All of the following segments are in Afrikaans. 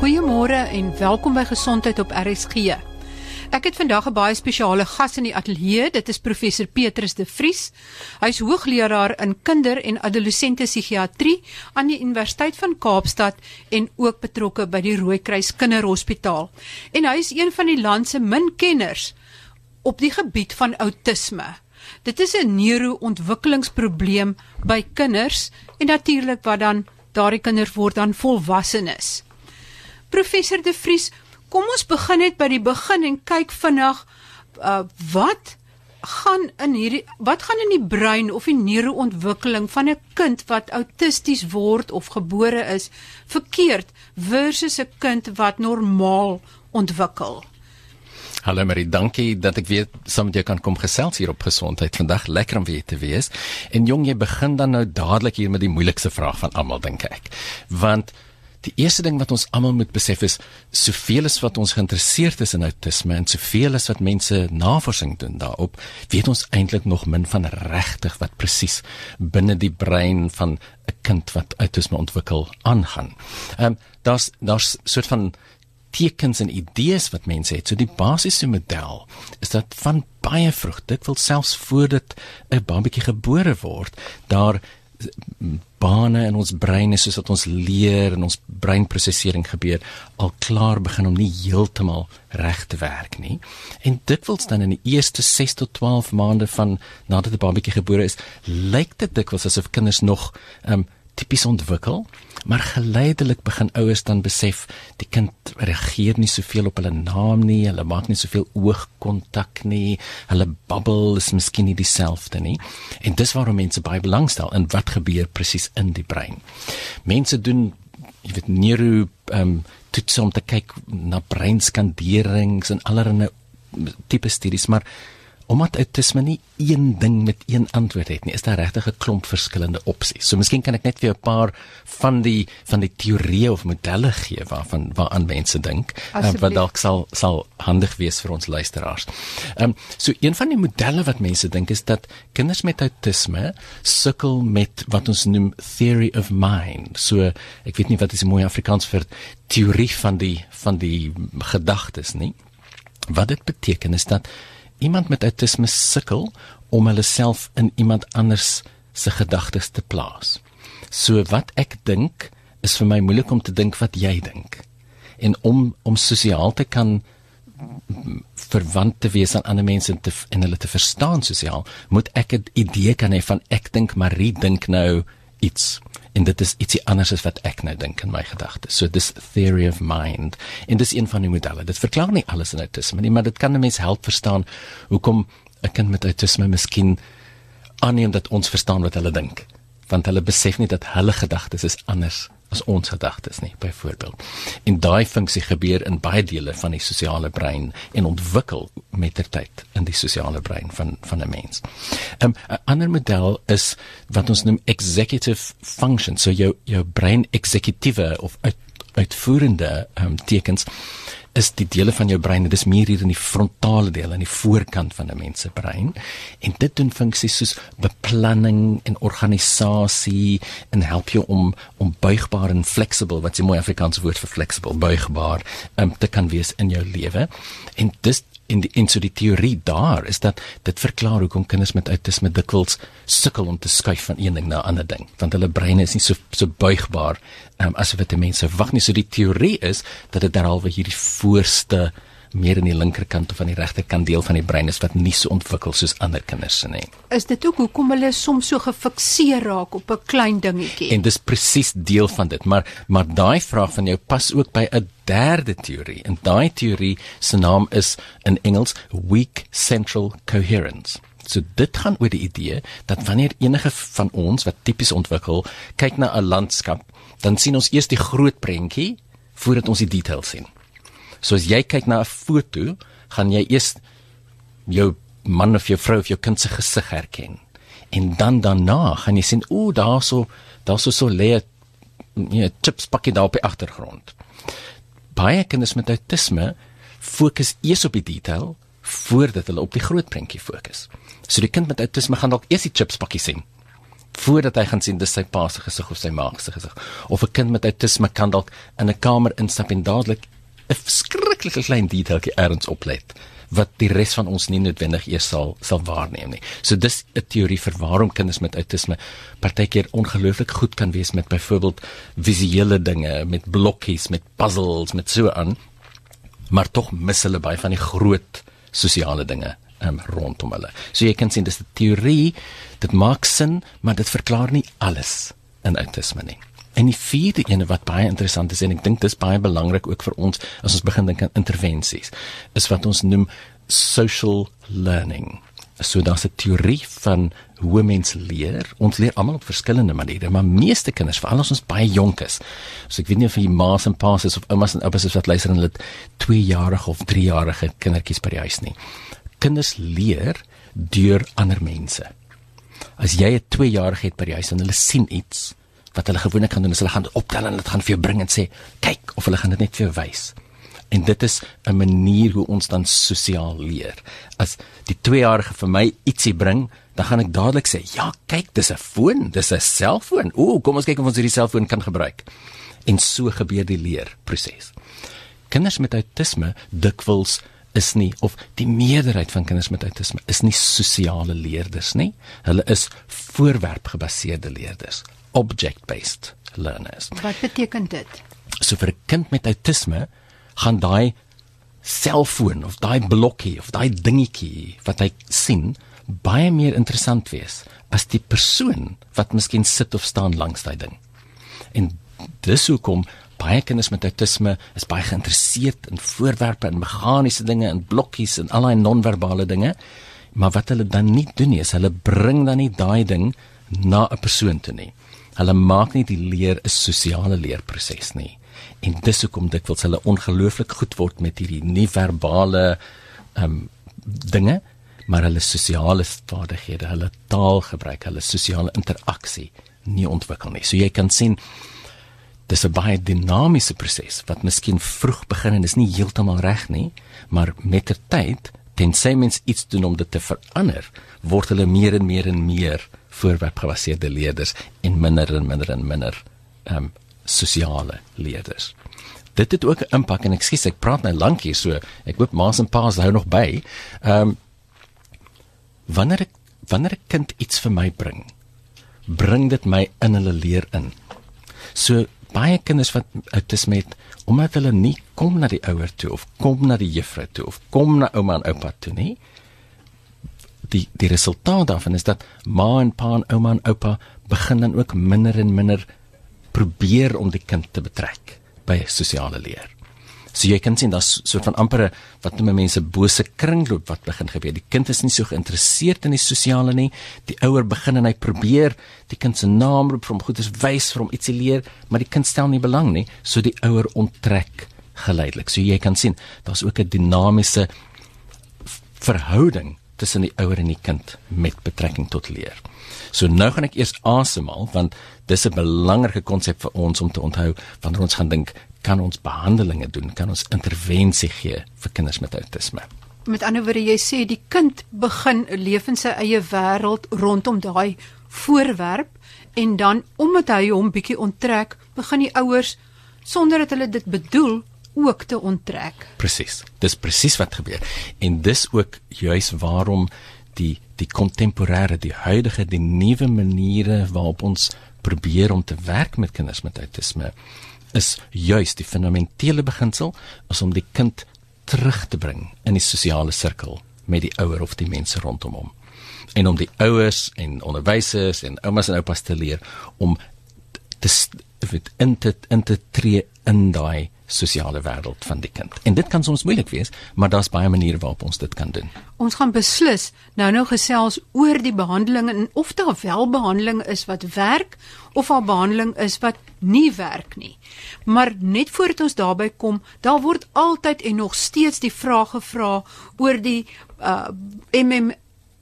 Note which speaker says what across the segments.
Speaker 1: Goeiemôre en welkom by Gesondheid op RSG. Ek het vandag 'n baie spesiale gas in die ateljee. Dit is professor Petrus De Vries. Hy's hoogleraar in kinder- en adolessente psigiatrie aan die Universiteit van Kaapstad en ook betrokke by die Rooikruis Kinderhospitaal. En hy is een van die land se min kenners op die gebied van outisme. Dit is 'n neuroontwikkelingsprobleem by kinders en natuurlik wat dan daardie kinders word dan volwassenes. Professor De Vries, kom ons begin net by die begin en kyk vinnig uh, wat gaan in hierdie wat gaan in die brein of die neuroontwikkeling van 'n kind wat autisties word of gebore is verkeerd versus 'n kind wat normaal ontwikkel.
Speaker 2: Hallo Marie, dankie dat ek weer saam met jou kan kom gesels hier op gesondheid vandag. Lekker om weer te wees. En jong, jy begin dan nou dadelik hier met die moeilikste vraag van almal dink ek. Want Die eerste ding wat ons almal moet besef is soveel as wat ons geïnteresseerd is in autisme en soveel as wat mense navorsing doen daarop, weet ons eintlik nog min van regtig wat presies binne die brein van 'n kind wat autisme ontwikkel aangaan. Ehm um, daar's daar's soort van tekens en idees wat mense het. So die basiese model is dat van baie vroeg, dit wil selfs voordat 'n babatjie gebore word, daar bane in ons breine soos wat ons leer en ons breinprosesering gebeur al klaar begin om nie heeltemal reg te werk nie. En dit wils dan in die eerste 6 tot 12 maande van nadat 'n babatjie gebore is, lyk dit dikwels asof kinders nog um, tipies ontwikkel, maar geleidelik begin ouers dan besef die kind reageer nie soveel op hulle naam nie, hulle maak nie soveel oogkontak nie, hulle babbel is miskien nie dieselfde nie. En dis waarom mense baie belangstel in wat gebeur presies in die brein. Mense doen jy weet neuro ehm um, toets om te kyk na breinskanderings en allerlei tipe studies, maar omdat autisme nie een ding met een antwoord het nie, is daar regtig 'n klomp verskillende opsies. So miskien kan ek net vir 'n paar van die van die teorieë of modelle gee waarvan waaraan mense dink, uh, wat dalk sal sal handig wees vir ons luisteraars. Ehm um, so een van die modelle wat mense dink is dat kinders met autisme sukkel met wat ons noem theory of mind. So ek weet nie wat is 'n mooi Afrikaans vir teorie van die van die gedagtes nie. Wat dit beteken is dat iemand met autisme sukkel om hulle self in iemand anders se gedagtes te plaas. So wat ek dink is vir my moeilik om te dink wat jy dink. En om om sosiaal te kan verwant te wees aan ander mense en te en hulle te verstaan sosiaal, moet ek 'n idee kan hê van ek dink Marie dink nou iets en dit is ietsie anders as wat ek nou dink in my gedagtes. So dis theory of mind en dis een van die modelle. Dit verklaar nie alles in autisme nie, maar dit kan 'n mens help verstaan hoekom 'n kind met autisme miskien aanneem dat ons verstaan wat hulle dink, want hulle besef nie dat hulle gedagtes is anders as ons gedagtes nie byvoorbeeld. En daai funksie gebeur in baie dele van die sosiale brein en ontwikkel met ter tyd in die sosiale brein van van 'n mens. 'n um, ander model is wat ons noem executive function, so jou jou brein eksekutiewe of uit, uitvoerende um, tekens is die dele van jou brein, dit is meer hier in die frontale deel aan die voorkant van 'n mens se brein en dit doen funksies soos beplanning en organisasie en help jou om om buigbaar en flexible, wat 'n mooi Afrikaanse woord vir flexible, buigbaar, um, te kan wees in jou lewe. En dis in die in so die teorie daar is dat dit verklaar hoekom kinders met outisme dikwels sukkel om te skuif van een ding na 'n ander ding want hulle breine is nie so so buigbaar um, asof dit mense wag nie so die teorie is dat dit derhalwe hierdie voorste meer in die linkerkant of aan die regterkant deel van die brein is wat nie so ontwikkel soos ander kinders se nie.
Speaker 1: Is dit ook hoekom hulle soms so gefikseer raak op 'n klein dingetjie?
Speaker 2: En dis presies deel van dit, maar maar daai vraag van jou pas ook by 'n derde teorie. En daai teorie se naam is in Engels weak central coherence. So dit gaan oor die idee dat wanneer enige van ons wat tipies ontwikkel kyk na 'n landskap, dan sien ons eers die groot prentjie voordat ons die details sien. So as jy kyk na 'n foto, gaan jy eers jou man of jou vrou of jou kind se gesig herken. En dan daarna gaan jy sien, o, daarso, daarso so lê 'n chips pakkie daar op die agtergrond baie kinders met autisme fokus eers op die detail voordat hulle op die groot prentjie fokus. So die kind met autisme gaan dalk eers die chips pakkie sien voordat hy gaan sien dis sy pa se gesig of sy ma se gesig of 'n kind met autisme kan dalk in 'n kamer instap en dadelik 'n verskriklike klein detailtjie erns oplet wat die res van ons nie noodwendig eers sal sal waarneem nie. So dis 'n teorie vir waarom kinders met autisme partykeer ongelooflik goed kan wees met byvoorbeeld visuele dinge, met blokkies, met puzzles, met so aan, maar tog mis hulle baie van die groot sosiale dinge um, rondom hulle. So jy kan sien dis 'n teorie, dit maak sin, maar dit verklaar nie alles in autisme nie. En die vierde ene wat baie interessant is en ek dink dis baie belangrik ook vir ons as ons begin dink aan intervensies, is wat ons noem social learning. So daar's 'n teorie van hoe mens leer. Ons leer almal op verskillende maniere, maar meeste kinders, veral as ons baie jonk is. So ek weet nie of jy ma's en pa's is of oumas en oupas is wat luister en hulle 2-jarige of 3-jarige kindertjies by die huis nie. Kinders leer deur ander mense. As jy 'n 2-jarige het by die huis en hulle sien iets, wat hulle gewoonlik gaan doen is hulle gaan optel en dit gaan vir jou bring en sê kyk of hulle gaan dit net vir jou wys. En dit is 'n manier hoe ons dan sosiaal leer. As die 2-jarige vir my ietsie bring, dan gaan ek dadelik sê, "Ja, kyk, dis 'n foon, dis 'n selfoon. Ooh, kom ons kyk of ons hierdie selfoon kan gebruik." En so gebeur die leerproses. Kinders met autisme dikwels is nie of die meerderheid van kinders met autisme is nie sosiale leerders nie. Hulle is voorwerpgebaseerde leerders object based learners.
Speaker 1: Wat beteken dit?
Speaker 2: So vir 'n kind met autisme gaan daai selfoon of daai blokkie of daai dingetjie wat hy sien baie meer interessant wees as die persoon wat miskien sit of staan langs daai ding. En dis hoekom baie kinders met autisme is baie geïnteresseerd in voorwerpe en meganiese dinge en blokkies en al daai non-verbale dinge. Maar wat hulle dan nie doen nie, is hulle bring dan nie daai ding na 'n persoon toe nie hulle maak nie die leer 'n sosiale leerproses nie. En dis hoekom dikwels hulle ongelooflik goed word met hierdie nie verbale ehm um, dinge, maar hulle sosiale vaardighede, hulle taalgebruik, hulle sosiale interaksie nie ontwikkel nie. So jy kan sien dis 'n baie dinamiese proses wat miskien vroeg begin en is nie heeltemal reg nie, maar met ter tyd tensy mens iets doen om dit te verander, word hulle meer en meer en meer voorwerpgebaseerde leerders en minder en minder en minder ehm um, sosiale leerders. Dit het ook 'n impak en ek sê ek praat nou lank hier so ek hoop ma's en pa's hou nog by. Ehm um, wanneer ek wanneer 'n kind iets vir my bring, bring dit my in hulle leer in. So baie kinders wat autisme het omdat hulle nie kom na die ouer toe of kom na die juffrou toe of kom na ouma en oupa toe nie, die die resultaat daarvan is dat ma en pa en ouma en oupa begin dan ook minder en minder probeer om die kind te betrek by sosiale leer. So jy kan sien daar's so van ampere wat noem mense bose kringloop wat begin gebeur. Die kind is nie so geïnteresseerd in die sosiale nie. Die ouer begin en hy probeer die kind se naam roep hom goeders wys vir hom ietsie leer, maar die kind stel nie belang nie, so die ouer onttrek geleidelik. So jy kan sien daar's ook 'n dinamiese verhouding tussen die ouer en die kind met betrekking tot leer. So nou gaan ek eers asemhaal want dis 'n belangrike konsep vir ons om te onthou wanneer ons gaan dink kan ons behandelinge doen, kan ons intervensie gee vir kinders met autisme.
Speaker 1: Met ander woorde jy sê die kind begin leef in sy eie wêreld rondom daai voorwerp en dan omdat hy hom bietjie onttrek, begin die ouers sonder dat hulle dit bedoel ook te onttrek.
Speaker 2: Presies. Dis presies wat gebeur. En dis ook juis waarom die die kontemporêre, die huidige, die nuwe maniere waarop ons probeer om te werk met kinders met autisme is juis die fundamentele beginsel is om die kind terug te bring in die sosiale sirkel met die ouer of die mense rondom hom. En om die ouers en onderwysers en oumas en oupas te leer om te weet in te in te tree in daai sosiale wêreld van die kind. En dit kan soms moeilik wees, maar daar's baie maniere waarop ons dit kan doen.
Speaker 1: Ons gaan beslis nou nou gesels oor die behandeling en of daar wel behandeling is wat werk of daar behandeling is wat nie werk nie. Maar net voordat ons daarby kom, daar word altyd en nog steeds die vraag gevra oor die uh MM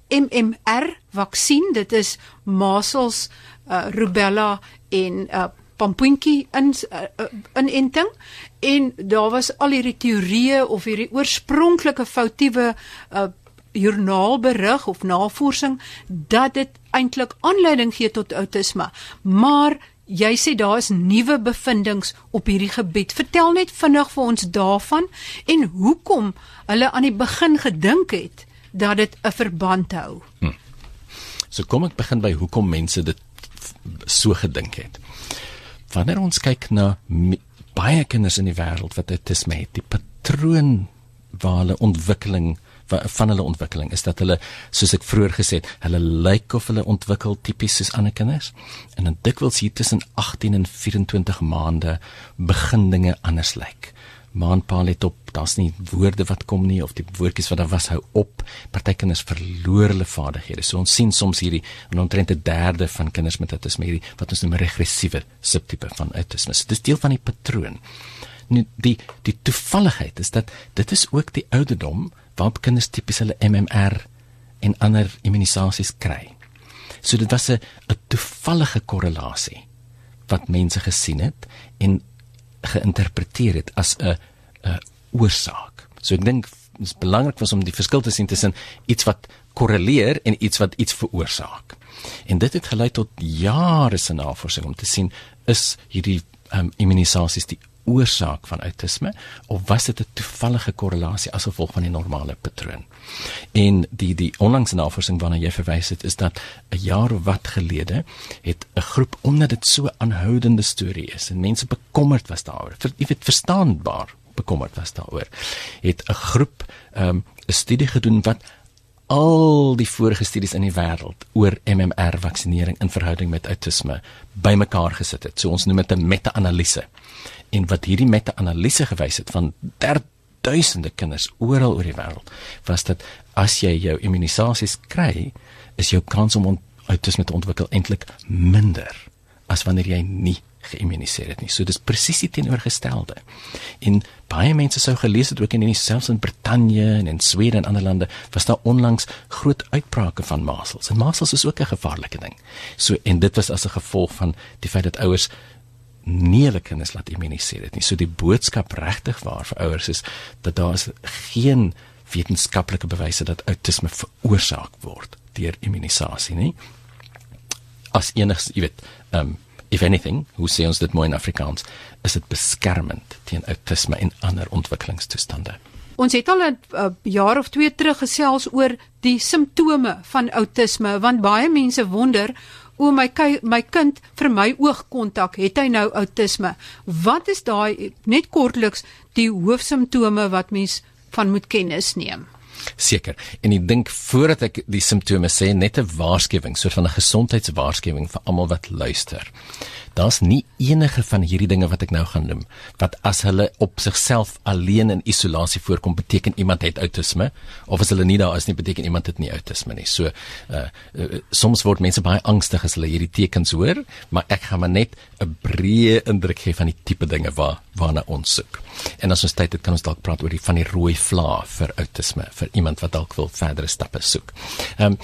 Speaker 1: MMR vaksin. Dit is measles, uh rubella en uh pampoentjie in uh, inenting en daar was al hierdie teorieë of hierdie oorspronklike foutiewe uh, joernaal berig of navorsing dat dit eintlik aanleiding gee tot outisme. Maar jy sê daar is nuwe bevindinge op hierdie gebied. Vertel net vinnig vir ons daarvan en hoekom hulle aan die begin gedink het dat dit 'n verband hou. Hm.
Speaker 2: So kom ek begin by hoekom mense dit so gedink het. Wanneer ons kyk na baie kinders in die wêreld wat autisme het, die patroon waar hulle ontwikkeling van hulle ontwikkeling is dat hulle soos ek vroeër gesê het, hulle lyk of hulle ontwikkel tipies soos ander kinders en dan dikwels hier tussen 18 en 24 maande begin dinge anders lyk. Maanpaal het op, daar's nie woorde wat kom nie of die woordjies wat daar was hou op. Party kinders verloor hulle vaardighede. So ons sien soms hierdie omtrent 'n derde van kinders met autisme hierdie wat ons noem regressiewe subtipe van autisme. So, dis deel van die patroon. Nu die die toevalligheid is dat dit is ook die ouderdom waarop kinders tipies hulle MMR en ander immunisasies kry. So dit was 'n toevallige korrelasie wat mense gesien het en geïnterpreteer het as 'n 'n oorsaak. So ek dink dit is belangrik om die verskil te sien tussen iets wat korreleer en iets wat iets veroorsaak. En dit het gelei tot jare se navorsing om te sien is hierdie um, immunisasies die oorsaak van autisme of was dit 'n toevallige korrelasie as gevolg van die normale patroon? En die die onlangse navorsing waarna jy verwys het is dat 'n jaar of wat gelede het 'n groep omdat dit so aanhoudende storie is en mense bekommerd was daaroor. Vir jy weet verstaanbaar bekommerd was daaroor. Het 'n groep ehm, 'n um, studie gedoen wat al die vorige studies in die wêreld oor MMR vaksinering in verhouding met autisme bymekaar gesit het. So ons noem dit 'n meta-analise en wat hierdie meta-analise gewys het van duisende kinders oral oor die wêreld was dat as jy jou immunisasies kry is jou kans om autisme te ontwikkel eintlik minder as wanneer jy nie geïmmuniseer het nie. So dis presies die teenoorgestelde. En baie mense sou gelees het ook in die selfs in Brittanje en in Swede en ander lande was daar onlangs groot uitbrake van masels. En masels is ook 'n gevaarlike ding. So en dit was as 'n gevolg van die feit dat ouers nie hulle kinders laat immuniseer het nie. So die boodskap regtig waar vir ouers is dat daar is geen wetenskaplike bewyse dat outisme veroorsaak word deur immunisasie nie. As enigs, jy weet, um if anything, hoe sê ons dit mooi in Afrikaans, is dit beskermend teen outisme en ander ontwikkelingstoestande.
Speaker 1: Ons het al 'n uh, jaar of 2 terug gesels oor die simptome van outisme want baie mense wonder o my my kind vir my oogkontak het hy nou outisme wat is daai net kortliks die hoofsimptome wat mens van moet kennis neem?
Speaker 2: Seker. En ek dink voordat ek die simptome sê, net 'n waarskuwing, soort van 'n gesondheidswaarskuwing vir almal wat luister daar's nie enige van hierdie dinge wat ek nou gaan noem wat as hulle op sigself alleen in isolasie voorkom beteken iemand het outisme of as hulle nie daar is nie beteken iemand het nie outisme nie. So uh, uh soms word mense baie angstig as hulle hierdie tekens hoor, maar ek gaan maar net 'n breë indruk gee van die tipe dinge waar waarna ons soek. En as ons tyd het kan ons dalk praat oor die van die rooi vlae vir outisme vir iemand wat dalk wil verdere stappe soek. Ehm um,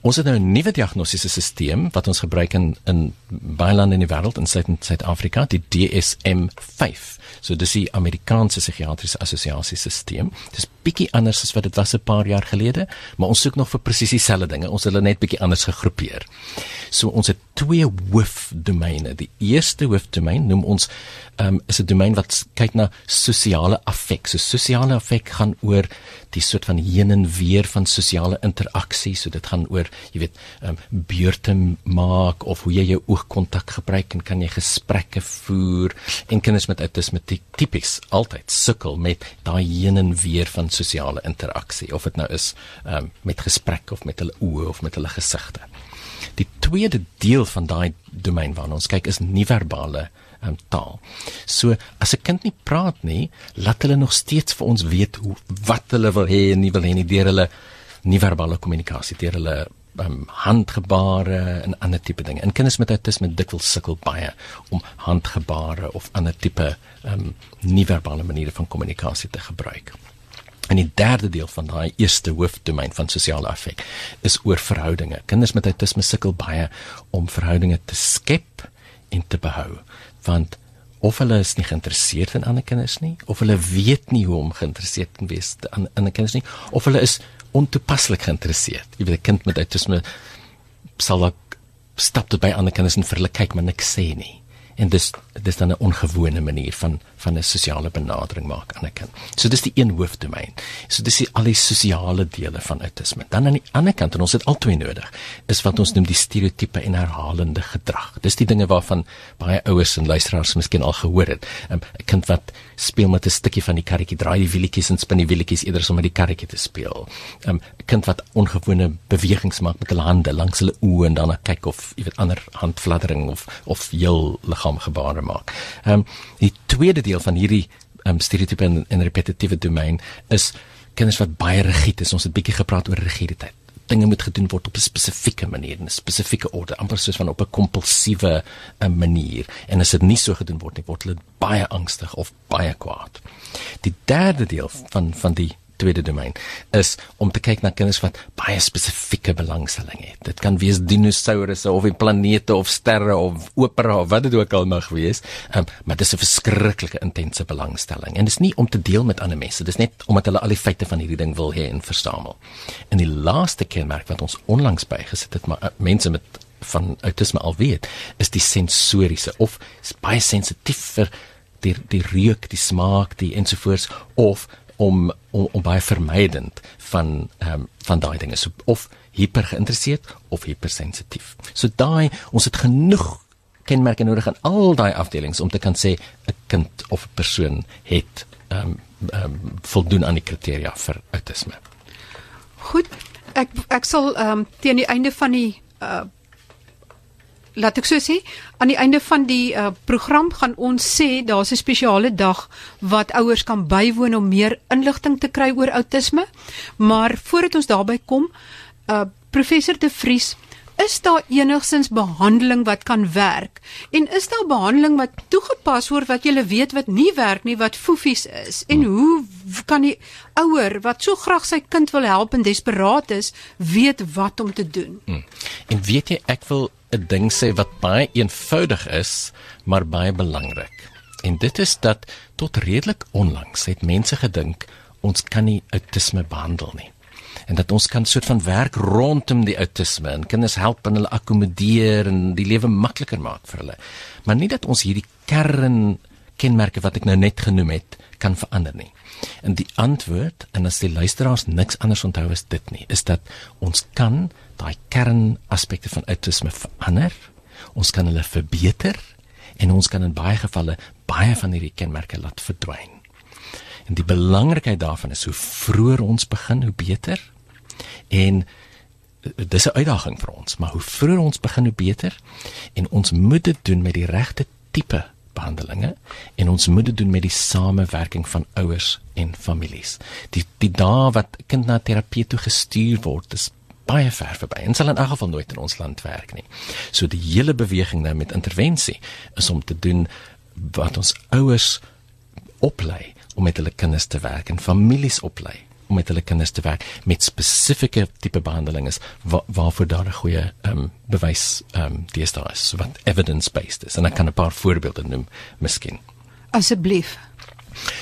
Speaker 2: Ons het nou 'n nuwe diagnostiese stelsel wat ons gebruik in in baie lande in die wêreld in Suid-Afrika, die DSM-5. So dis die Amerikaanse psigiatriese assosiasie stelsel. Dis bietjie anders as wat dit was 'n paar jaar gelede, maar ons soek nog vir presies dieselfde dinge. Ons het hulle net bietjie anders gegroepeer. So ons het twee hoofdomeine. Die eerste hoofdomein noem ons um, is 'n domein wat kyk na sosiale affek. So sosiale affek gaan oor die soort van heen en weer van sosiale interaksie. So dit gaan oor, jy weet, um, beurte maak of hoe jy jou oogkontak gebruik en kan jy gesprekke voer en kinders met autisme tipies altyd sukkel met daai heen en weer van sosiale interaksie of dit nou is um, met gesprek of met hulle oë of met hulle gesigte. Die tweede deel van daai domein waarna ons kyk is nie-verbale um, taal. So as 'n kind nie praat nie, laat hulle nog steeds vir ons weet hoe wat hulle wil hê en nie wil hê nie deur hulle nie-verbale kommunikasie, deur hulle um, handgebare en ander tipe dinge. En kinders met autisme dikwels sukkel baie om handgebare of ander tipe um, nie-verbale maniere van kommunikasie te gebruik. En die derde deel van daai eerste hoofdomein van sosiale affek is oor verhoudinge. Kinders met autisme sukkel baie om verhoudinge te skep en te behou want of hulle is nie geïnteresseerd in ander kinders nie of hulle weet nie hoe om geïnteresseerd te wees aan ander kinders nie of hulle is ontoepaslik geïnteresseerd. Jy weet 'n kind met outisme sal ook stap tot by ander kinders en vir hulle kyk maar niks sê nie en dis dis dan 'n ongewone manier van van 'n sosiale benadering maak aan 'n kind. So dis die een hoofdomein. So dis die al die sosiale dele van autisme. Dan aan die ander kant en ons het albei nodig is wat ons noem die stereotipe en herhalende gedrag. Dis die dinge waarvan baie ouers en luisteraars miskien al gehoor het. 'n Kind wat speel met 'n stukkie van die karretjie, draai die wielietjies en spin die wielietjies eerder as om met die karretjie te speel. 'n Kind wat ongewone bewegings maak met hulle hande langs hulle oë en dan kyk of jy weet ander handfladdering of of heel liggaamgebare maak. Ehm um, die tweede deel van hierdie um, stereotype en, en repetitiewe domein is kinders wat baie rigied is. Ons het bietjie gepraat oor rigiditeit. Dinge moet gedoen word op 'n spesifieke manier, 'n spesifieke orde, amper soos van op 'n kompulsiewe um, manier. En as dit nie so gedoen word nie, word hulle baie angstig of baie kwaad. Die derde deel van van die tweede domein is om te kyk na kinders wat baie spesifieke belangstelling het. Dit kan wees dinosourusse of planete of sterre of opera of wat dit ook al mag wees. Um, maar dis 'n verskriklike intense belangstelling en dit is nie om te deel met ander mense. Dis net omdat hulle al die feite van hierdie ding wil hê en versamel. En die laaste kenmerk wat ons onlangs bygesit het, maar uh, mense met van autisme al weet, is die sensoriese of is baie sensitief vir die die reuk, die smaak, die ensovoorts of om om, om baie vermydend van ehm um, van daai dinge so of hiper geïnteresseerd of hypersensitief. So daai ons het genoeg kenmerke nodig aan al daai afdelings om te kan sê 'n kind of 'n persoon het ehm um, ehm um, voldoen aan die kriteria vir autisme.
Speaker 1: Goed. Ek ek sal ehm um, teen die einde van die uh laat ek so sê, aan die einde van die uh, program gaan ons sê daar's 'n spesiale dag wat ouers kan bywoon om meer inligting te kry oor outisme. Maar voordat ons daarby kom, uh professor De Vries, is daar enigsins behandeling wat kan werk? En is daar behandeling wat toegepas word wat jy weet wat nie werk nie, wat foefies is? En hoe kan die ouer wat so graag sy kind wil help en desperaat is, weet wat om te doen? Hmm.
Speaker 2: En weet jy, ek wil 'n ding sê wat baie eenvoudig is, maar baie belangrik. En dit is dat tot redelik onlangs het mense gedink ons kan nie autisme behandel nie. En dat ons kan soort van werk rondom die autisme en kinders help en hulle akkommodeer en die lewe makliker maak vir hulle. Maar nie dat ons hierdie kern kenmerke wat ek nou net genoem het kan verander nie. En die antwoord en as die luisteraars niks anders onthou as dit nie, is dat ons kan daai kernaspekte van autisme verander. Ons kan hulle verbeter en ons kan in baie gevalle baie van hierdie kenmerke laat verdwyn. En die belangrikheid daarvan is hoe vroeër ons begin, hoe beter. En eh, dis 'n uitdaging vir ons, maar hoe vroeër ons begin, hoe beter. En ons moet dit doen met die regte tipe behandelinge en ons moet dit doen met die samewerking van ouers en families. Die die dae wat kind na terapie toe gestuur word, is baie ver verby en sal in elk geval nooit in ons land werk nie. So die hele beweging nou met intervensie is om te doen wat ons ouers oplei om met hulle kinders te werk en families oplei om met hulle kinders te werk met spesifieke tipe behandeling is wa waarvoor daar 'n goeie ehm um, bewys ehm um, deesdae is wat evidence based is en ek kan 'n paar voorbeelde noem miskien
Speaker 1: asseblief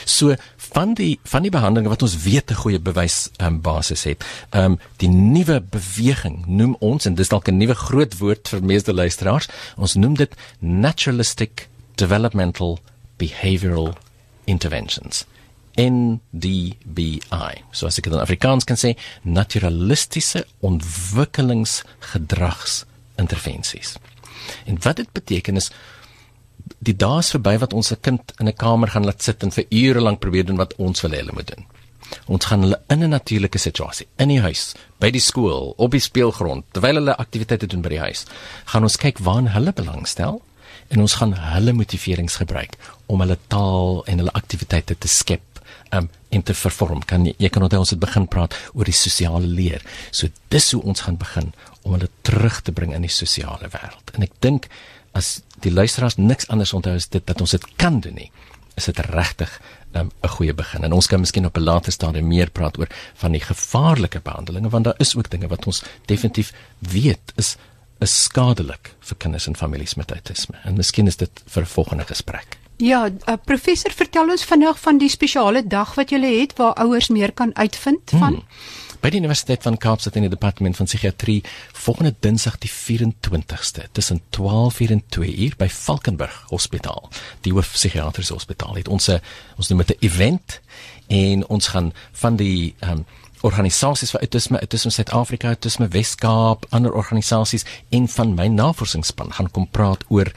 Speaker 2: So van die van die behandeling wat ons weet 'n goeie bewys um, basis het. Ehm um, die nuwe beweging noem ons en dis dalk 'n nuwe groot woord vir meeste luisteraars. Ons noem dit naturalistic developmental behavioral interventions. NDBI. So as ek dit in Afrikaans kan sê, naturalistiese ontwikkelingsgedragsintervensies. En wat dit beteken is die dae is verby wat ons 'n kind in 'n kamer gaan laat sit en vir ure lank probeer doen wat ons wil hê hulle moet doen. Ons gaan hulle in 'n natuurlike situasie, in die huis, by die skool, op die speelgrond, terwyl hulle aktiwiteite doen by die huis, gaan ons kyk waar hulle belangstel en ons gaan hulle motiverings gebruik om hulle taal en hulle aktiwiteite te skep um, en te vervorm. Kan jy, jy kan onthou ons het begin praat oor die sosiale leer. So dis hoe ons gaan begin om hulle terug te bring in die sosiale wêreld. En ek dink as die luisteraars niks anders onthou as dit dat ons dit kan doen nie, is dit regtig 'n um, goeie begin. En ons kan miskien op 'n later stadium meer praat oor van die gevaarlike behandelinge want daar is ook dinge wat ons definitief weet is is skadelik vir kinders en families met autisme. En miskien is dit vir 'n volgende gesprek.
Speaker 1: Ja, uh, professor, vertel ons vinnig van die spesiale dag wat jy het waar ouers meer kan uitvind van. Hmm.
Speaker 2: by die Universiteit van Kaapstad in die departement van psigiatrie volgende Dinsdag die 24ste tussen 12:00 en 2:00 by Valkenburg Hospitaal. Die hoof psigiatriese hospitaal het ons 'n ons noem dit 'n event en ons gaan van die um, organisasies vir autisme, autisme Suid-Afrika, autisme Wes-Kaap, ander organisasies en van my navorsingsspan gaan kom praat oor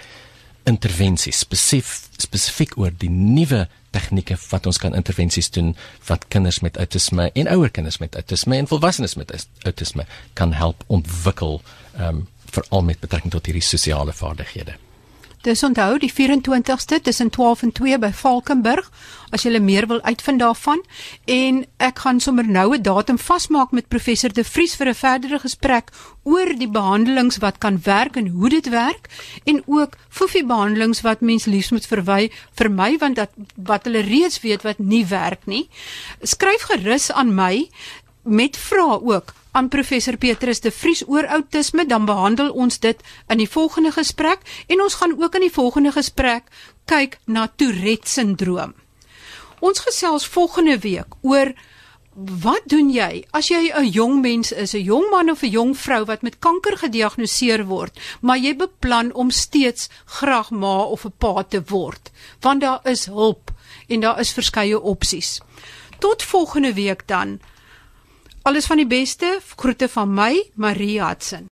Speaker 2: intervensies spesifiek spesifiek oor die nuwe tegnieke wat ons kan intervensies doen wat kinders met autisme en ouer kinders met autisme en volwassenes met autisme kan help ontwikkel um, veral met betrekking tot hierdie sosiale vaardighede.
Speaker 1: Dis onthou die 24ste tussen 12 en 2 by Valkenburg as jy meer wil uitvind daarvan en ek gaan sommer nou 'n datum vasmaak met professor De Vries vir 'n verdere gesprek oor die behandelings wat kan werk en hoe dit werk en ook fofie behandelings wat mens liefs moet verwy vir my want dat wat hulle reeds weet wat nie werk nie. Skryf gerus aan my met vrae ook aan professor Petrus de Vries oor outisme, dan behandel ons dit in die volgende gesprek en ons gaan ook in die volgende gesprek kyk na Tourette sindroom. Ons gesels volgende week oor wat doen jy as jy 'n jong mens is, 'n jong man of 'n jong vrou wat met kanker gediagnoseer word, maar jy beplan om steeds graag ma of 'n pa te word, want daar is hulp en daar is verskeie opsies. Tot volgende week dan. Alles van die beste. Groete van my, Marie Hudson.